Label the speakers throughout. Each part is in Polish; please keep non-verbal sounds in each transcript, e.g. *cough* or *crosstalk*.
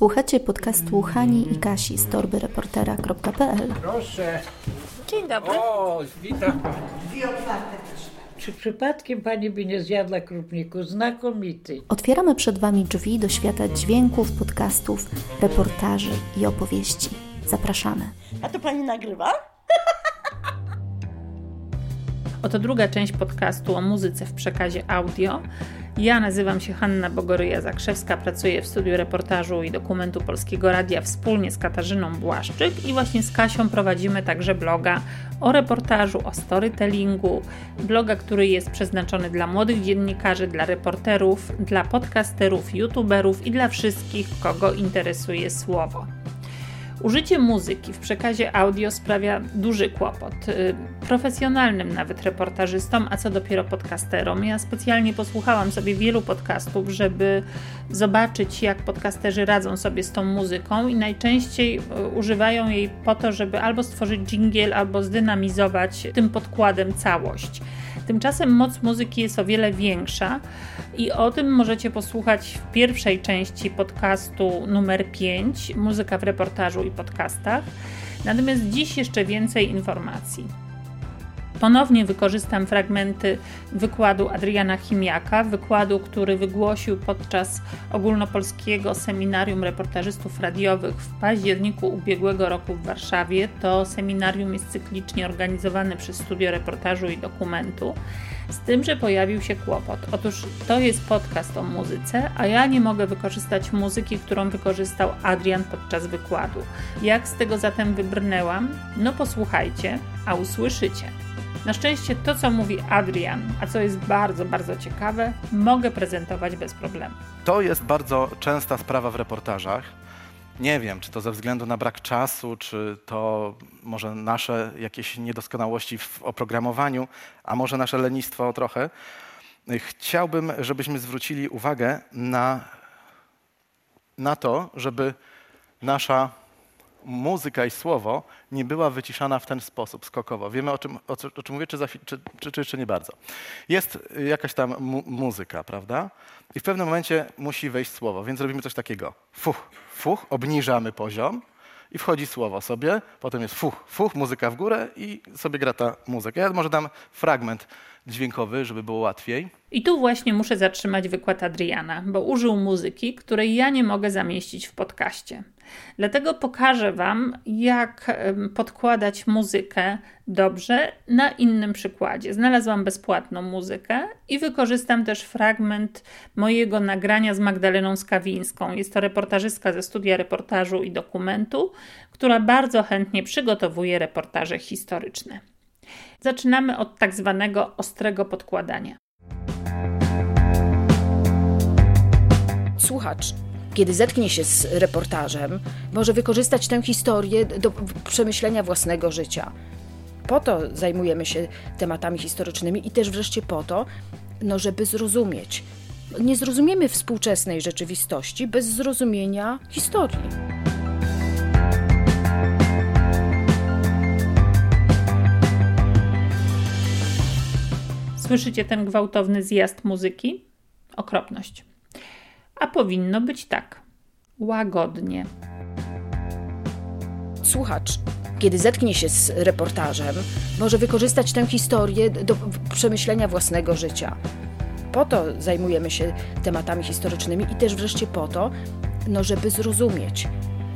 Speaker 1: Słuchacie podcastu Hani i Kasi z torbyreportera.pl
Speaker 2: Proszę.
Speaker 3: Dzień dobry.
Speaker 2: O, witam.
Speaker 3: Czy przypadkiem pani by nie zjadła krupniku? Znakomity.
Speaker 1: Otwieramy przed Wami drzwi do świata dźwięków, podcastów, reportaży i opowieści. Zapraszamy.
Speaker 4: A to pani nagrywa?
Speaker 5: Oto druga część podcastu o muzyce w przekazie audio. Ja nazywam się Hanna Bogoryja-Zakrzewska, pracuję w studiu reportażu i dokumentu Polskiego Radia wspólnie z Katarzyną Błaszczyk i właśnie z Kasią prowadzimy także bloga o reportażu, o storytellingu, bloga, który jest przeznaczony dla młodych dziennikarzy, dla reporterów, dla podcasterów, youtuberów i dla wszystkich, kogo interesuje słowo. Użycie muzyki w przekazie audio sprawia duży kłopot. Profesjonalnym nawet reportażystom, a co dopiero podcasterom. Ja specjalnie posłuchałam sobie wielu podcastów, żeby zobaczyć, jak podcasterzy radzą sobie z tą muzyką i najczęściej y, używają jej po to, żeby albo stworzyć dżingiel, albo zdynamizować tym podkładem całość. Tymczasem moc muzyki jest o wiele większa i o tym możecie posłuchać w pierwszej części podcastu numer 5 Muzyka w reportażu i podcastach. Natomiast dziś jeszcze więcej informacji. Ponownie wykorzystam fragmenty wykładu Adriana Chimiaka, wykładu, który wygłosił podczas ogólnopolskiego seminarium reportażystów radiowych w październiku ubiegłego roku w Warszawie. To seminarium jest cyklicznie organizowane przez Studio Reportażu i Dokumentu. Z tym, że pojawił się kłopot. Otóż to jest podcast o muzyce, a ja nie mogę wykorzystać muzyki, którą wykorzystał Adrian podczas wykładu. Jak z tego zatem wybrnęłam? No posłuchajcie, a usłyszycie. Na szczęście to, co mówi Adrian, a co jest bardzo, bardzo ciekawe, mogę prezentować bez problemu.
Speaker 6: To jest bardzo częsta sprawa w reportażach. Nie wiem, czy to ze względu na brak czasu, czy to może nasze jakieś niedoskonałości w oprogramowaniu, a może nasze lenistwo trochę. Chciałbym, żebyśmy zwrócili uwagę na, na to, żeby nasza muzyka i słowo nie była wyciszana w ten sposób skokowo. Wiemy o czym, o, o czym mówię, czy, za, czy, czy, czy nie bardzo. Jest y, jakaś tam mu, muzyka, prawda? I w pewnym momencie musi wejść słowo, więc robimy coś takiego. Fuch, fuch, obniżamy poziom i wchodzi słowo sobie, potem jest fuch, fuch, muzyka w górę i sobie gra ta muzyka. Ja może dam fragment dźwiękowy, żeby było łatwiej.
Speaker 5: I tu właśnie muszę zatrzymać wykład Adriana, bo użył muzyki, której ja nie mogę zamieścić w podcaście. Dlatego pokażę Wam, jak podkładać muzykę dobrze na innym przykładzie. Znalazłam bezpłatną muzykę i wykorzystam też fragment mojego nagrania z Magdaleną Skawińską. Jest to reportażystka ze studia reportażu i dokumentu, która bardzo chętnie przygotowuje reportaże historyczne. Zaczynamy od tak zwanego ostrego podkładania.
Speaker 7: Słuchacz, kiedy zetknie się z reportażem, może wykorzystać tę historię do przemyślenia własnego życia. Po to zajmujemy się tematami historycznymi i też wreszcie po to, no, żeby zrozumieć. Nie zrozumiemy współczesnej rzeczywistości bez zrozumienia historii.
Speaker 5: Słyszycie ten gwałtowny zjazd muzyki? Okropność. A powinno być tak. Łagodnie.
Speaker 7: Słuchacz, kiedy zetknie się z reportażem, może wykorzystać tę historię do przemyślenia własnego życia. Po to zajmujemy się tematami historycznymi i też wreszcie po to, no, żeby zrozumieć.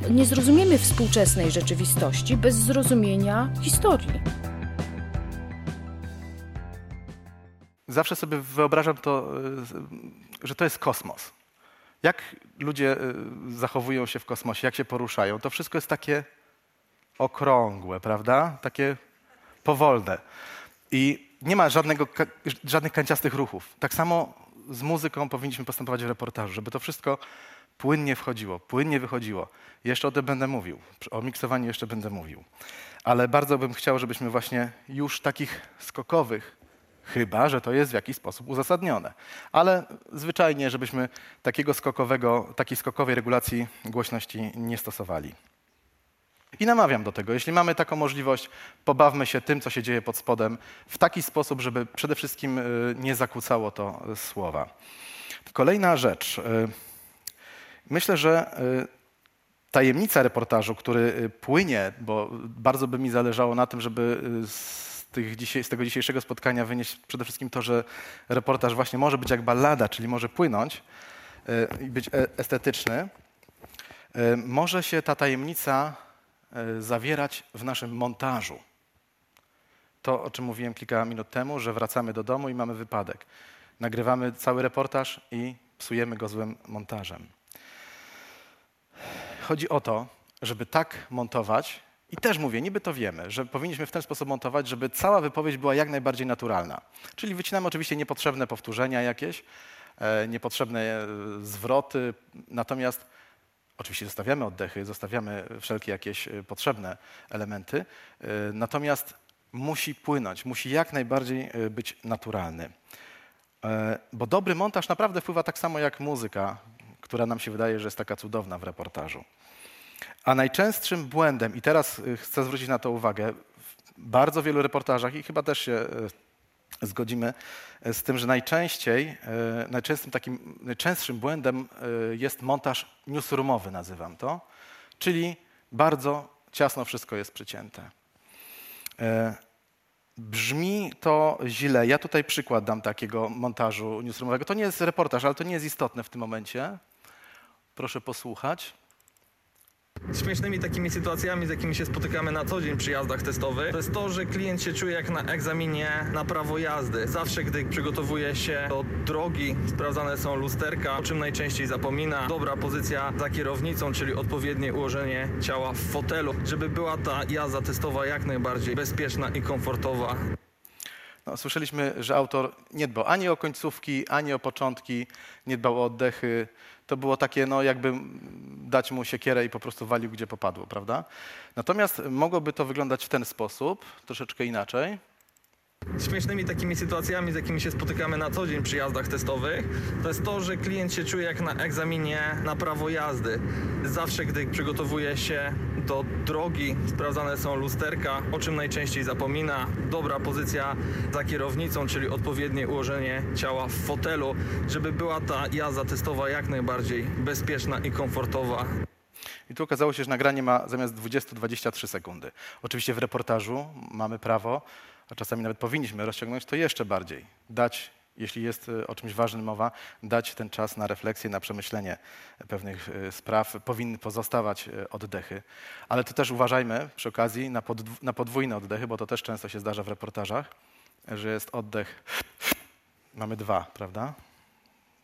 Speaker 7: Nie zrozumiemy współczesnej rzeczywistości bez zrozumienia historii.
Speaker 6: Zawsze sobie wyobrażam to, y, że to jest kosmos. Jak ludzie y, zachowują się w kosmosie, jak się poruszają, to wszystko jest takie okrągłe, prawda? Takie powolne. I nie ma żadnego, żadnych kanciastych ruchów. Tak samo z muzyką powinniśmy postępować w reportażu, żeby to wszystko płynnie wchodziło, płynnie wychodziło. Jeszcze o tym będę mówił. O miksowaniu jeszcze będę mówił. Ale bardzo bym chciał, żebyśmy właśnie już takich skokowych, chyba że to jest w jakiś sposób uzasadnione. Ale zwyczajnie, żebyśmy takiego skokowego, takiej skokowej regulacji głośności nie stosowali. I namawiam do tego, jeśli mamy taką możliwość, pobawmy się tym, co się dzieje pod spodem, w taki sposób, żeby przede wszystkim y, nie zakłócało to y, słowa. Kolejna rzecz. y, Myślę, że tajemnica reportażu, który płynie, bo bardzo by mi zależało na tym, żeby z, tego dzisiejszego spotkania wynieść przede wszystkim to, że reportaż właśnie może być jak ballada, czyli może płynąć y, i być e, estetyczny. Może się ta tajemnica zawierać w naszym montażu. To, o czym mówiłem kilka minut temu, że wracamy do domu i mamy wypadek. Nagrywamy cały reportaż i psujemy go złym montażem. Chodzi o to, żeby tak montować, i też mówię, niby to wiemy, że powinniśmy w ten sposób montować, żeby cała wypowiedź była jak najbardziej naturalna. Czyli wycinamy oczywiście niepotrzebne powtórzenia jakieś, e, niepotrzebne e, zwroty, natomiast oczywiście zostawiamy oddechy, zostawiamy wszelkie jakieś e, potrzebne elementy, natomiast musi płynąć, musi jak najbardziej być naturalny. Bo dobry montaż naprawdę wpływa tak samo jak muzyka, która nam się wydaje, że jest taka cudowna w reportażu. A najczęstszym błędem, i teraz y, chcę zwrócić na to uwagę, w bardzo wielu reportażach, i chyba też się y, zgodzimy y, z tym, że najczęściej, najczęstszym takim, najczęstszym błędem jest montaż newsroomowy, nazywam to, czyli bardzo ciasno wszystko jest przycięte. Brzmi to źle. Ja tutaj przykład dam takiego montażu newsroomowego. To nie jest reportaż, ale to nie jest istotne w tym momencie. Proszę posłuchać.
Speaker 2: Śmiesznymi takimi sytuacjami, z jakimi się spotykamy na co dzień przy jazdach testowych, to jest to, że klient się czuje jak na egzaminie na prawo jazdy. Zawsze, gdy przygotowuje się do drogi, sprawdzane są lusterka, o czym najczęściej zapomina. Dobra pozycja za kierownicą, czyli odpowiednie ułożenie ciała w fotelu, żeby była ta jazda testowa jak najbardziej bezpieczna i komfortowa.
Speaker 6: No, słyszeliśmy, że autor nie dbał ani o końcówki, ani o początki, nie dbał o oddechy. To było takie, no jakby dać mu siekierę i po prostu walił, gdzie popadło, prawda? Natomiast mogłoby to wyglądać w ten sposób, troszeczkę inaczej
Speaker 2: śmiesznymi takimi sytuacjami, z jakimi się spotykamy na co dzień przy jazdach testowych, to jest to, że klient się czuje jak na egzaminie na prawo jazdy. Zawsze, gdy przygotowuje się do drogi, sprawdzane są lusterka, o czym najczęściej zapomina. Dobra pozycja za kierownicą, czyli odpowiednie ułożenie ciała w fotelu, żeby była ta jazda testowa jak najbardziej bezpieczna i komfortowa.
Speaker 6: I tu okazało się, że nagranie ma zamiast 20-23 sekundy. Oczywiście w reportażu mamy prawo a czasami nawet powinniśmy rozciągnąć to jeszcze bardziej. Dać, jeśli jest e, o czymś ważnym mowa, dać ten czas na refleksję, na przemyślenie pewnych e, spraw. Powinny pozostawać e, oddechy. Ale to też uważajmy przy okazji na, na podwójne oddechy, bo to też często się zdarza w reportażach, że jest oddech, mamy dwa, prawda?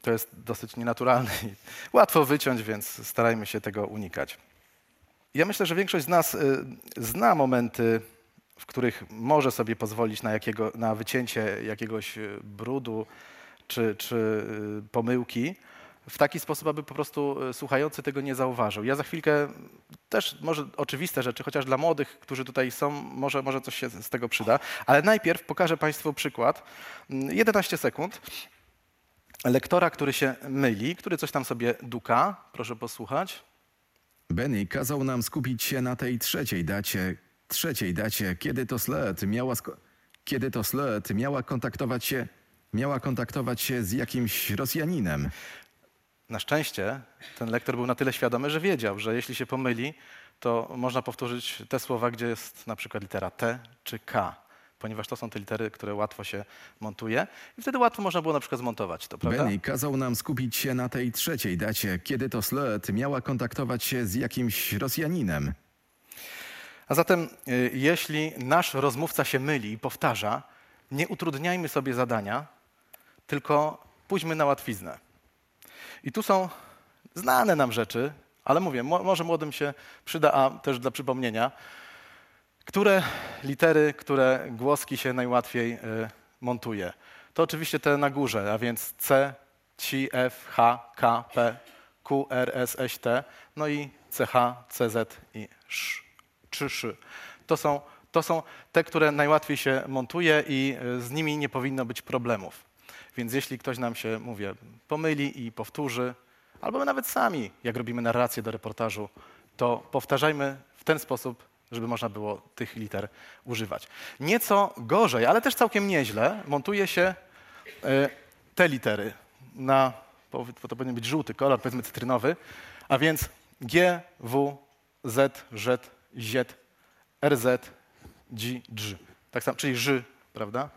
Speaker 6: To jest dosyć nienaturalne i łatwo wyciąć, więc starajmy się tego unikać. Ja myślę, że większość z nas zna momenty w których może sobie pozwolić na, jakiego, na wycięcie jakiegoś e, brudu czy, czy e, pomyłki w taki sposób, aby po prostu e, słuchający tego nie zauważył. Ja za chwilkę też może oczywiste rzeczy, chociaż dla młodych, którzy tutaj są, może, może coś się z tego przyda, ale najpierw pokażę Państwu przykład. 11 mm, sekund. Lektora, który się myli, który coś tam sobie duka. Proszę posłuchać.
Speaker 4: Benny kazał nam skupić się na tej trzeciej dacie, trzeciej dacie, kiedy to Sled miała, kiedy to Sled miała kontaktować się, miała kontaktować się z jakimś Rosjaninem.
Speaker 6: Na szczęście ten lektor był na tyle świadomy, że wiedział, że jeśli się pomyli, to można powtórzyć te słowa, gdzie jest na przykład litera T czy K, ponieważ to są te litery, które łatwo się montuje i wtedy łatwo można było na przykład zmontować to, prawda?
Speaker 4: Benny kazał nam skupić się na tej trzeciej dacie, kiedy to Sled miała kontaktować się z jakimś Rosjaninem.
Speaker 6: A zatem, y, jeśli nasz rozmówca się myli i powtarza, nie utrudniajmy sobie zadania, tylko pójdźmy na łatwiznę. I tu są znane nam rzeczy, ale mówię, może młodym się przyda, a też dla przypomnienia, które litery, które głoski się najłatwiej y, montuje. To oczywiście te na górze, a więc C, C, F, H, K, P, Q, R, S, S, T, no i CH, CZ i Sz czy szy. To są, to są te, które najłatwiej się montuje i e, z nimi nie powinno być problemów. Więc jeśli ktoś nam się, mówię, pomyli i powtórzy, albo my nawet sami, jak robimy narrację do reportażu, to powtarzajmy w ten sposób, żeby można było tych liter używać. Nieco gorzej, ale też całkiem nieźle montuje się y, te litery na, to powinien być żółty kolor, powiedzmy cytrynowy, a więc G, W, Z, Z, Z, RZ, G, G. Tak samo, czyli Ż, prawda?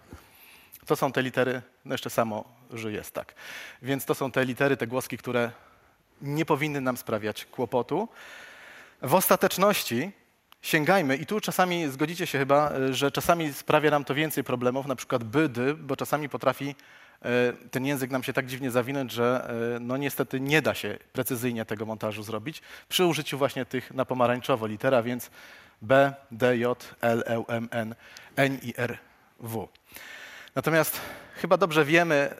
Speaker 6: To są te litery, no jeszcze samo Ż jest, tak. Więc to są te litery, te głoski, które nie powinny nam sprawiać kłopotu. W ostateczności sięgajmy, i tu czasami zgodzicie się chyba, że czasami sprawia nam to więcej problemów, na przykład bydy, bo czasami potrafi ten język nam się tak dziwnie zawinąć, że e, no niestety nie da się precyzyjnie tego montażu zrobić przy użyciu właśnie tych na pomarańczowo litera, więc B, D, J, L, E, M, N, N, I, R, W. Natomiast chyba dobrze wiemy,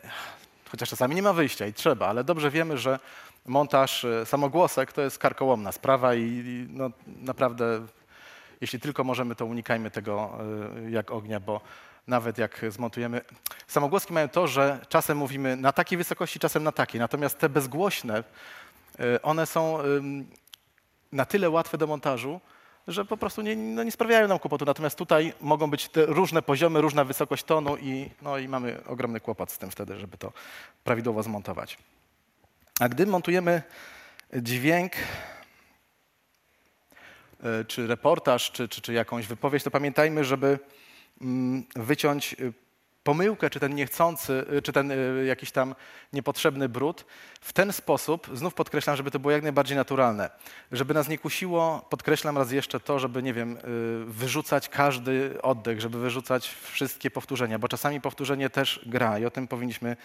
Speaker 6: chociaż czasami nie ma wyjścia i trzeba, ale dobrze wiemy, że montaż e, samogłosek to jest karkołomna sprawa i no, naprawdę, jeśli tylko możemy, to unikajmy tego e, jak ognia, bo nawet jak zmontujemy. Samogłoski mają to, że czasem mówimy na takiej wysokości, czasem na takiej. Natomiast te bezgłośne, e, one są na tyle łatwe do montażu, że po prostu nie, no nie sprawiają nam kłopotu. Natomiast tutaj mogą być różne poziomy, różna wysokość tonu i, no i mamy ogromny kłopot z tym wtedy, żeby to prawidłowo zmontować. A gdy montujemy dźwięk, e, czy reportaż, czy, czy, czy jakąś wypowiedź, to pamiętajmy, żeby wyciąć e, pomyłkę, czy ten niechcący, czy ten y, jakiś tam niepotrzebny brud w ten sposób, znów podkreślam, żeby to było jak najbardziej naturalne. Żeby nas nie kusiło, podkreślam raz jeszcze to, żeby, nie wiem, y, wyrzucać każdy oddech, żeby wyrzucać wszystkie powtórzenia, bo czasami powtórzenie też gra i o tym powinniśmy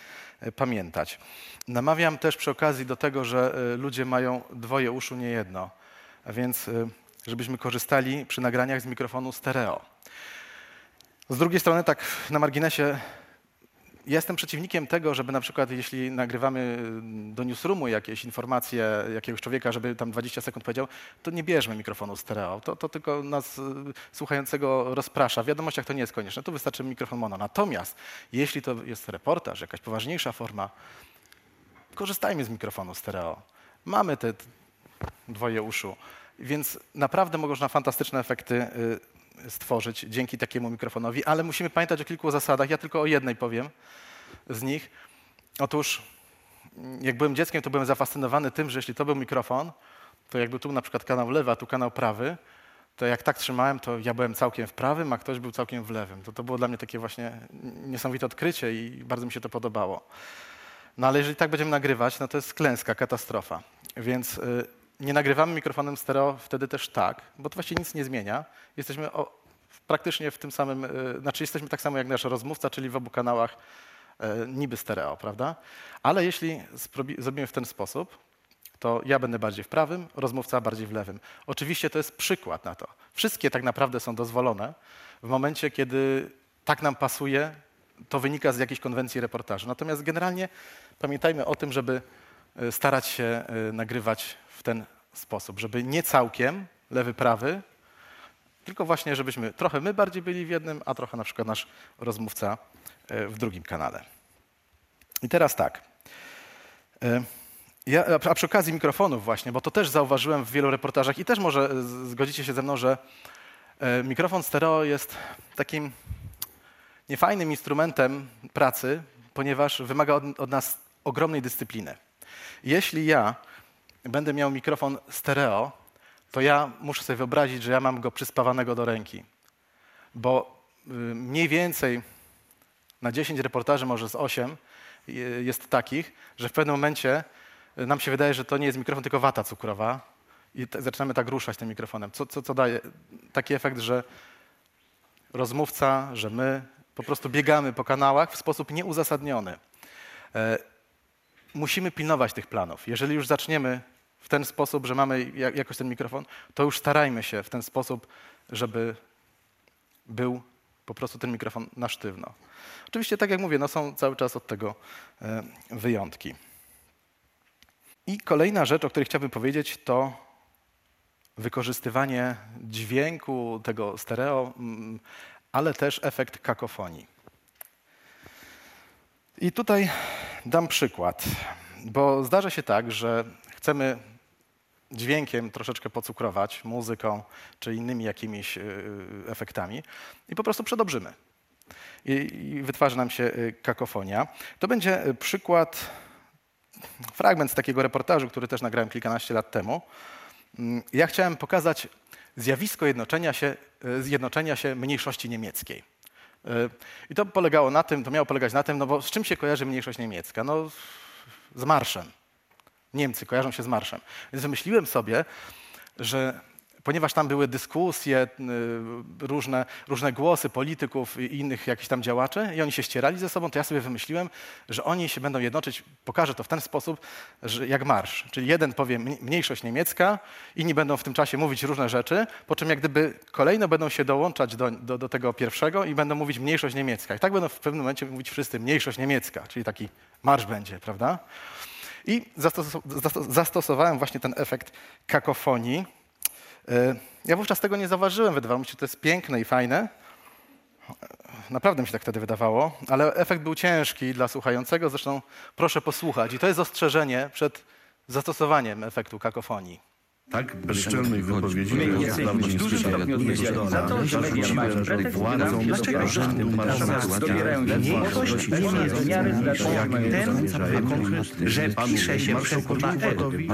Speaker 6: y, pamiętać. Namawiam też przy okazji do tego, że ludzie mają dwoje uszu, nie jedno, a więc żebyśmy korzystali przy nagraniach z mikrofonu stereo. Z drugiej strony, tak na marginesie, jestem przeciwnikiem tego, żeby na przykład, jeśli nagrywamy do newsroomu jakieś informacje jakiegoś człowieka, żeby tam 20 sekund powiedział, to nie bierzmy mikrofonu stereo. To, to tylko nas y, słuchającego rozprasza. W wiadomościach to nie jest konieczne, to wystarczy mikrofon mono. Natomiast jeśli to jest reportaż, jakaś poważniejsza forma, korzystajmy z mikrofonu stereo. Mamy te dwoje uszu, więc naprawdę można fantastyczne efekty y, stworzyć dzięki takiemu mikrofonowi, ale musimy pamiętać o kilku zasadach. Ja tylko o jednej powiem z nich. Otóż, jak byłem dzieckiem, to byłem zafascynowany tym, że jeśli to był mikrofon, to jakby tu na przykład kanał lewy, a tu kanał prawy, to jak tak trzymałem, to ja byłem całkiem w prawym, a ktoś był całkiem w lewym. To, to było dla mnie takie właśnie niesamowite odkrycie i bardzo mi się to podobało. No ale jeżeli tak będziemy nagrywać, no to jest klęska, katastrofa. Więc y, nie nagrywamy mikrofonem stereo wtedy też tak, bo to właściwie nic nie zmienia. Jesteśmy o, praktycznie w tym samym, y, znaczy jesteśmy tak samo jak nasz rozmówca, czyli w obu kanałach y, niby stereo, prawda? Ale jeśli zrobimy w ten sposób, to ja będę bardziej w prawym, rozmówca bardziej w lewym. Oczywiście to jest przykład na to. Wszystkie tak naprawdę są dozwolone w momencie, kiedy tak nam pasuje, to wynika z jakiejś konwencji reportażu. Natomiast generalnie pamiętajmy o tym, żeby y, starać się nagrywać w ten sposób, żeby nie całkiem lewy, prawy, tylko właśnie, żebyśmy trochę my bardziej byli w jednym, a trochę na przykład nasz rozmówca e, w drugim kanale. I teraz tak. E, ja, a przy okazji mikrofonów właśnie, bo to też zauważyłem w wielu reportażach i też może zgodzicie się ze mną, że e, mikrofon stereo jest takim niefajnym instrumentem pracy, ponieważ wymaga od, od nas ogromnej dyscypliny. Jeśli ja będę miał mikrofon stereo, to ja muszę sobie wyobrazić, że ja mam go przyspawanego do ręki. Bo y, mniej więcej na 10 reportaży, może z 8 y, jest takich, że w pewnym momencie y, nam się wydaje, że to nie jest mikrofon, tylko wata cukrowa i zaczynamy tak ruszać tym mikrofonem, co, co, co daje taki efekt, że rozmówca, że my po prostu biegamy po kanałach w sposób nieuzasadniony. E, musimy pilnować tych planów. Jeżeli już zaczniemy w ten sposób, że mamy jakoś ten mikrofon, to już starajmy się w ten sposób, żeby był po prostu ten mikrofon na sztywno. Oczywiście, tak jak mówię, no są cały czas od tego e, wyjątki. I kolejna rzecz, o której chciałbym powiedzieć, to wykorzystywanie dźwięku, tego stereo, mm, ale też efekt kakofonii. I tutaj dam przykład, bo zdarza się tak, że chcemy dźwiękiem troszeczkę pocukrować, muzyką czy innymi jakimiś y, y, efektami i po prostu przedobrzymy. I, i wytwarzy nam się y, kakofonia. To będzie przykład, fragment z takiego reportażu, który też nagrałem kilkanaście lat temu. Mm, Ja chciałem pokazać zjawisko jednoczenia się, zjednoczenia się mniejszości niemieckiej. I to polegało na tym, to miało polegać na tym, no bo z czym się kojarzy mniejszość niemiecka? No z marszem. Niemcy kojarzą się z marszem. Więc wymyśliłem sobie, że ponieważ tam były dyskusje, y, różne, różne głosy polityków i innych jakichś tam działaczy i oni się ścierali ze sobą, to ja sobie wymyśliłem, że oni się będą jednoczyć, pokażę to w ten sposób, że jak marsz. Czyli jeden powie mni- mniejszość niemiecka, inni będą w tym czasie mówić różne rzeczy, po czym jak gdyby kolejno będą się dołączać do, do, do tego pierwszego i będą mówić mniejszość niemiecka. I tak będą w pewnym momencie mówić wszyscy mniejszość niemiecka, czyli taki marsz będzie, prawda? I zastos- zastos- zastosowałem właśnie ten efekt kakofonii. E, Ja wówczas tego nie zauważyłem, wydawało mi się, że to jest piękne i fajne. Naprawdę mi się tak wtedy wydawało, ale efekt był ciężki dla słuchającego, zresztą proszę posłuchać. I to jest ostrzeżenie przed zastosowaniem efektu kakofonii.
Speaker 8: Tak bezczelnej wypowiedzi
Speaker 9: My
Speaker 8: to
Speaker 9: jesteśmy
Speaker 8: dawno nie słyszałem.
Speaker 9: za to, że media mają pretekst,
Speaker 8: władzą
Speaker 9: dlaczego
Speaker 8: marszałkowskiego
Speaker 9: dobierają mniejszość, nie jest miary że mają że pisze się przez dwa.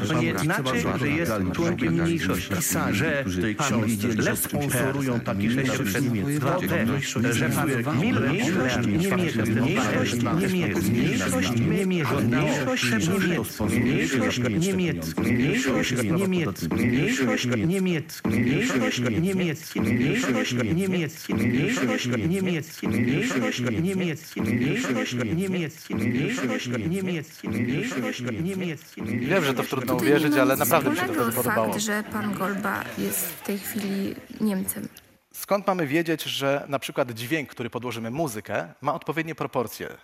Speaker 9: To nie znaczy, że jest członkiem mniejszości. Że pan Lech
Speaker 8: sponsorują taki
Speaker 9: pisze się przez dwa T. Że pan mniejszość nie mierzy mniejszość niemiecka. Mniejszość nie mierzy mniejszość niemiecka. Mniejszość niemiecka. Mniejszość niemiecka mniejszość niemiecki, mniejszość niemiecki, mniejszość niemiecki, mniejszość niemiecki, mniejszość niemiecki, mniejszość niemiecki, mniejszość niemiecki, mniejszość niemiecki.
Speaker 6: Wiem, że to trudno uwierzyć, ale naprawdę mi się to podobało.
Speaker 10: fakt, że pan Golba jest w tej chwili Niemcem.
Speaker 6: Skąd mamy wiedzieć, że na przykład dźwięk, który podłożymy muzykę, ma odpowiednie proporcje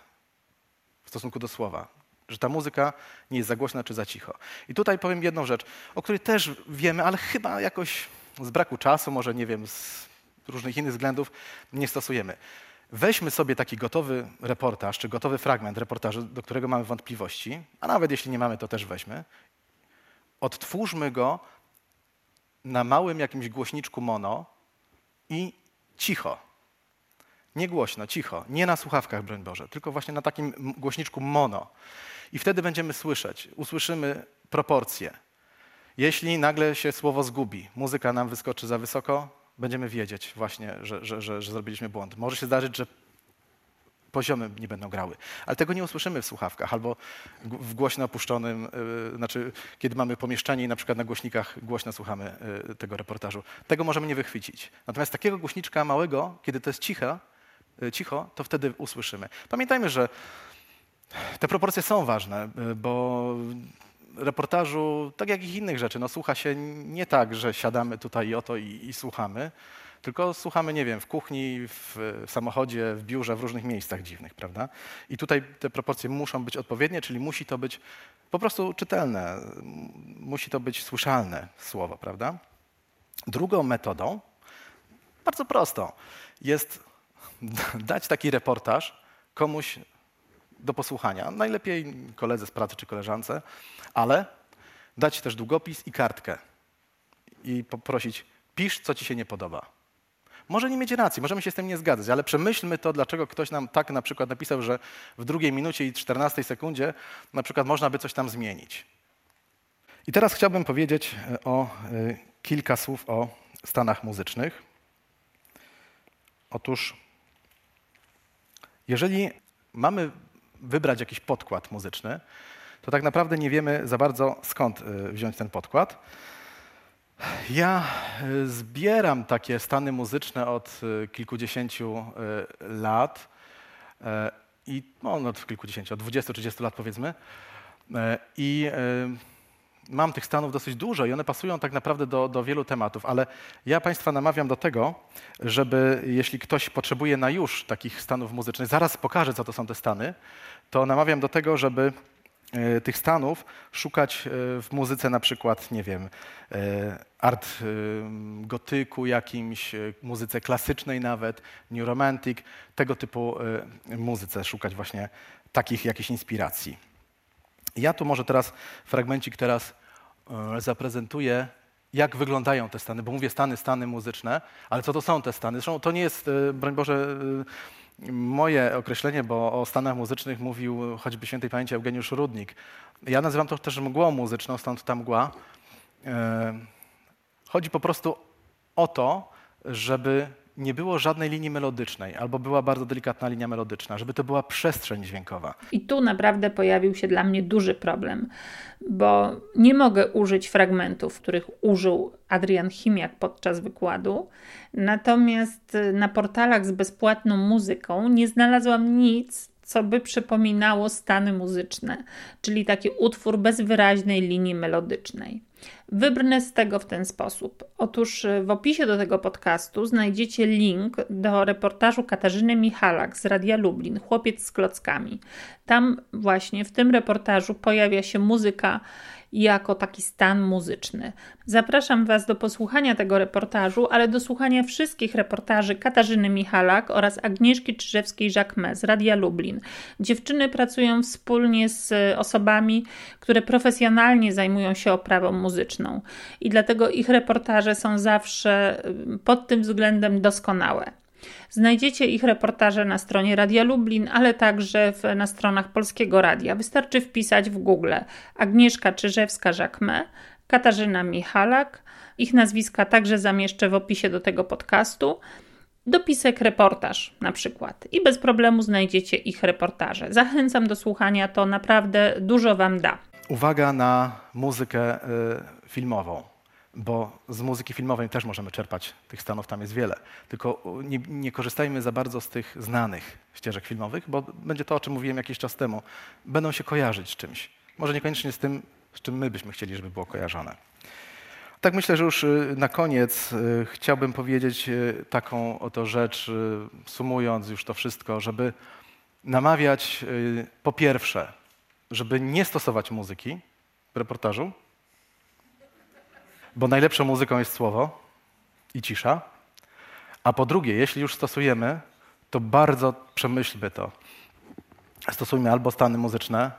Speaker 6: w stosunku do słowa? Że ta muzyka nie jest za głośna czy za cicho. I tutaj powiem jedną rzecz, o której też wiemy, ale chyba jakoś z braku czasu, może nie wiem, z różnych innych względów nie stosujemy. Weźmy sobie taki gotowy reportaż, czy gotowy fragment reportażu, do którego mamy wątpliwości, a nawet jeśli nie mamy, to też weźmy. Odtwórzmy go na małym jakimś głośniczku mono, i cicho. Nie głośno, cicho. Nie na słuchawkach, broń Boże, tylko właśnie na takim głośniczku mono. I wtedy będziemy słyszeć, usłyszymy proporcje. Jeśli nagle się słowo zgubi, muzyka nam wyskoczy za wysoko, będziemy wiedzieć właśnie, że, że, że, że zrobiliśmy błąd. Może się zdarzyć, że poziomy nie będą grały. Ale tego nie usłyszymy w słuchawkach albo w głośno opuszczonym, yy, znaczy kiedy mamy pomieszczenie i na przykład na głośnikach głośno słuchamy yy, tego reportażu. Tego możemy nie wychwycić. Natomiast takiego głośniczka małego, kiedy to jest ciche, cicho, to wtedy usłyszymy. Pamiętajmy, że te proporcje są ważne, yy, bo reportażu, tak jak i innych rzeczy, no, słucha się nie tak, że siadamy tutaj i oto i, i słuchamy, tylko słuchamy, nie wiem, w kuchni, w samochodzie, w biurze, w różnych miejscach dziwnych, prawda? I tutaj te proporcje muszą być odpowiednie, czyli musi to być po prostu czytelne, musi to być słyszalne słowo, prawda? Drugą metodą, bardzo prostą, jest *laughs* dać taki reportaż komuś do posłuchania. Najlepiej koledze z pracy czy koleżance, ale dać też długopis i kartkę i poprosić, pisz, co ci się nie podoba. Może nie mieć racji, możemy się z tym nie zgadzać, ale przemyślmy to, dlaczego ktoś nam tak na przykład napisał, że w drugiej minucie i 14 sekundzie na przykład można by coś tam zmienić. I teraz chciałbym powiedzieć e, o e, kilka słów o stanach muzycznych. Otóż, jeżeli mamy wybrać jakiś podkład muzyczny, to tak naprawdę nie wiemy za bardzo skąd e, wziąć ten podkład. Ja e, zbieram takie stany muzyczne od e, kilkudziesięciu lat i no, no, od kilkudziesięciu, od 20-30 lat powiedzmy. I mam tych stanów dosyć dużo i one pasują tak naprawdę do, do wielu tematów, ale ja Państwa namawiam do tego, żeby jeśli ktoś potrzebuje na już takich stanów muzycznych, zaraz pokażę, co to są te stany, to namawiam do tego, żeby e, tych stanów szukać e, w muzyce na przykład, nie wiem, e, art gotyku jakimś, muzyce klasycznej nawet, new romantic, tego typu muzyce szukać właśnie takich jakichś inspiracji. Ja tu może teraz fragmencik teraz e, zaprezentuję, jak wyglądają te stany, bo mówię stany, stany muzyczne, ale co to są te stany? Zresztą to nie jest, e, broń Boże, e, moje określenie, bo o stanach muzycznych mówił choćby świętej pamięci Eugeniusz Rudnik. Ja nazywam to też mgłą muzyczną, stąd ta mgła. Chodzi po prostu o to, żeby nie było żadnej linii melodycznej, albo była bardzo delikatna linia melodyczna, żeby to była przestrzeń dźwiękowa.
Speaker 5: I tu naprawdę pojawił się dla mnie duży problem, bo nie mogę użyć fragmentów, których użył Adrian Chimiak podczas wykładu. Natomiast na portalach z bezpłatną muzyką nie znalazłam nic, co by przypominało stany muzyczne, czyli taki utwór bez wyraźnej linii melodycznej. Wybrnę z tego w ten sposób. Otóż w opisie do tego podcastu znajdziecie link do reportażu Katarzyny Michalak z Radia Lublin, Chłopiec z klockami. Tam właśnie w tym reportażu pojawia się muzyka jako taki stan muzyczny. Zapraszam Was do posłuchania tego reportażu, ale do słuchania wszystkich reportaży Katarzyny Michalak oraz Agnieszki Czyżewskiej-Jacquemin z Radia Lublin. Dziewczyny pracują wspólnie z osobami, które profesjonalnie zajmują się oprawą muzyczną i dlatego ich reportaże są zawsze pod tym względem doskonałe. Znajdziecie ich reportaże na stronie Radia Lublin, ale także w, na stronach Polskiego Radia. Wystarczy wpisać w Google Agnieszka Czyżewska-Żakme, Katarzyna Michalak. Ich nazwiska także zamieszczę w opisie do tego podcastu. Dopisek reportaż na przykład i bez problemu znajdziecie ich reportaże. Zachęcam do słuchania, to naprawdę dużo Wam da.
Speaker 6: Uwaga na muzykę y, filmową bo z muzyki filmowej też możemy czerpać, tych stanów tam jest wiele. Tylko nie, nie, korzystajmy za bardzo z tych znanych ścieżek filmowych, bo będzie to, o czym mówiłem jakiś czas temu. Będą się kojarzyć z czymś. Może niekoniecznie z tym, z czym my byśmy chcieli, żeby było kojarzone. Tak myślę, że już y, na koniec y, chciałbym powiedzieć y, taką oto rzecz, sumując już to wszystko, żeby namawiać po pierwsze, żeby nie stosować muzyki w reportażu, bo najlepszą muzyką jest słowo i cisza. A po drugie, jeśli już stosujemy, to bardzo przemyślmy to. Stosujmy albo stany muzyczne,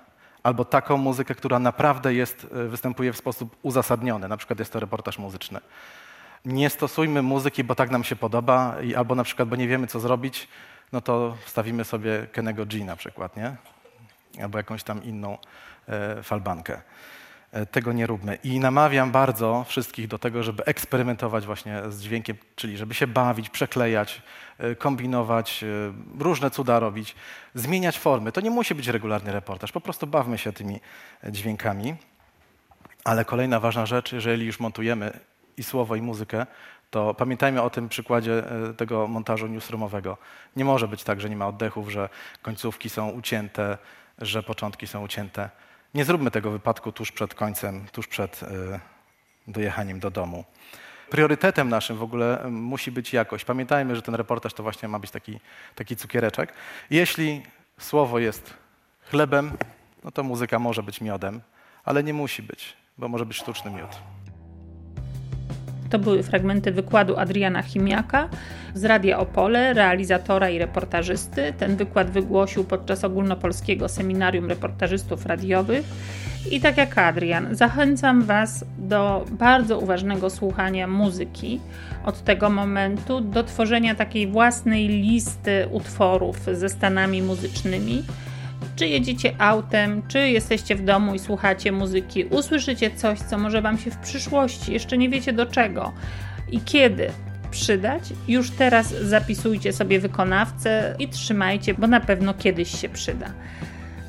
Speaker 6: albo taką muzykę, która naprawdę jest, e, występuje w sposób uzasadniony. Na przykład jest to reportaż muzyczny. Nie stosujmy muzyki, bo tak nam się podoba, albo na przykład, bo nie wiemy, co zrobić, no to wstawimy sobie Kenego G na przykład, nie? Albo jakąś tam inną e, falbankę. E, tego nie róbmy. I namawiam bardzo wszystkich do tego, żeby eksperymentować właśnie z dźwiękiem, czyli żeby się bawić, przeklejać, e, kombinować, e, różne cuda robić, zmieniać formy. To nie musi być regularny reportaż, po prostu bawmy się tymi dźwiękami. Ale kolejna ważna rzecz, jeżeli już montujemy i słowo, i muzykę, to pamiętajmy o tym przykładzie tego montażu newsroomowego. Nie może być tak, że nie ma oddechów, że końcówki są ucięte, że początki są ucięte. Nie zróbmy tego wypadku tuż przed końcem, tuż przed e, dojechaniem do domu. Priorytetem naszym w ogóle musi być jakość. Pamiętajmy, że ten reportaż to właśnie ma być taki, taki cukiereczek. Jeśli słowo jest chlebem, no to muzyka może być miodem, ale nie musi być, bo może być sztuczny miód.
Speaker 5: To były fragmenty wykładu Adriana Chimiaka z Radia Opole, realizatora i reportażysty. Ten wykład wygłosił podczas ogólnopolskiego seminarium reportażystów radiowych. I tak jak Adrian, zachęcam Was do bardzo uważnego słuchania muzyki od tego momentu do tworzenia takiej własnej listy utworów ze stanami muzycznymi czy jedziecie autem, czy jesteście w domu i słuchacie muzyki, usłyszycie coś, co może Wam się w przyszłości, jeszcze nie wiecie do czego i kiedy przydać, już teraz zapisujcie sobie wykonawcę i trzymajcie, bo na pewno kiedyś się przyda.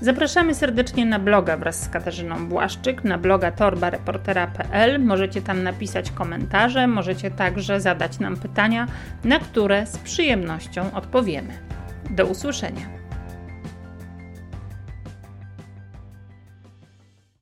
Speaker 5: Zapraszamy serdecznie na bloga wraz z Katarzyną Błaszczyk, na bloga torbareportera.pl. Możecie tam napisać komentarze, możecie także zadać nam pytania, na które z przyjemnością odpowiemy. Do usłyszenia.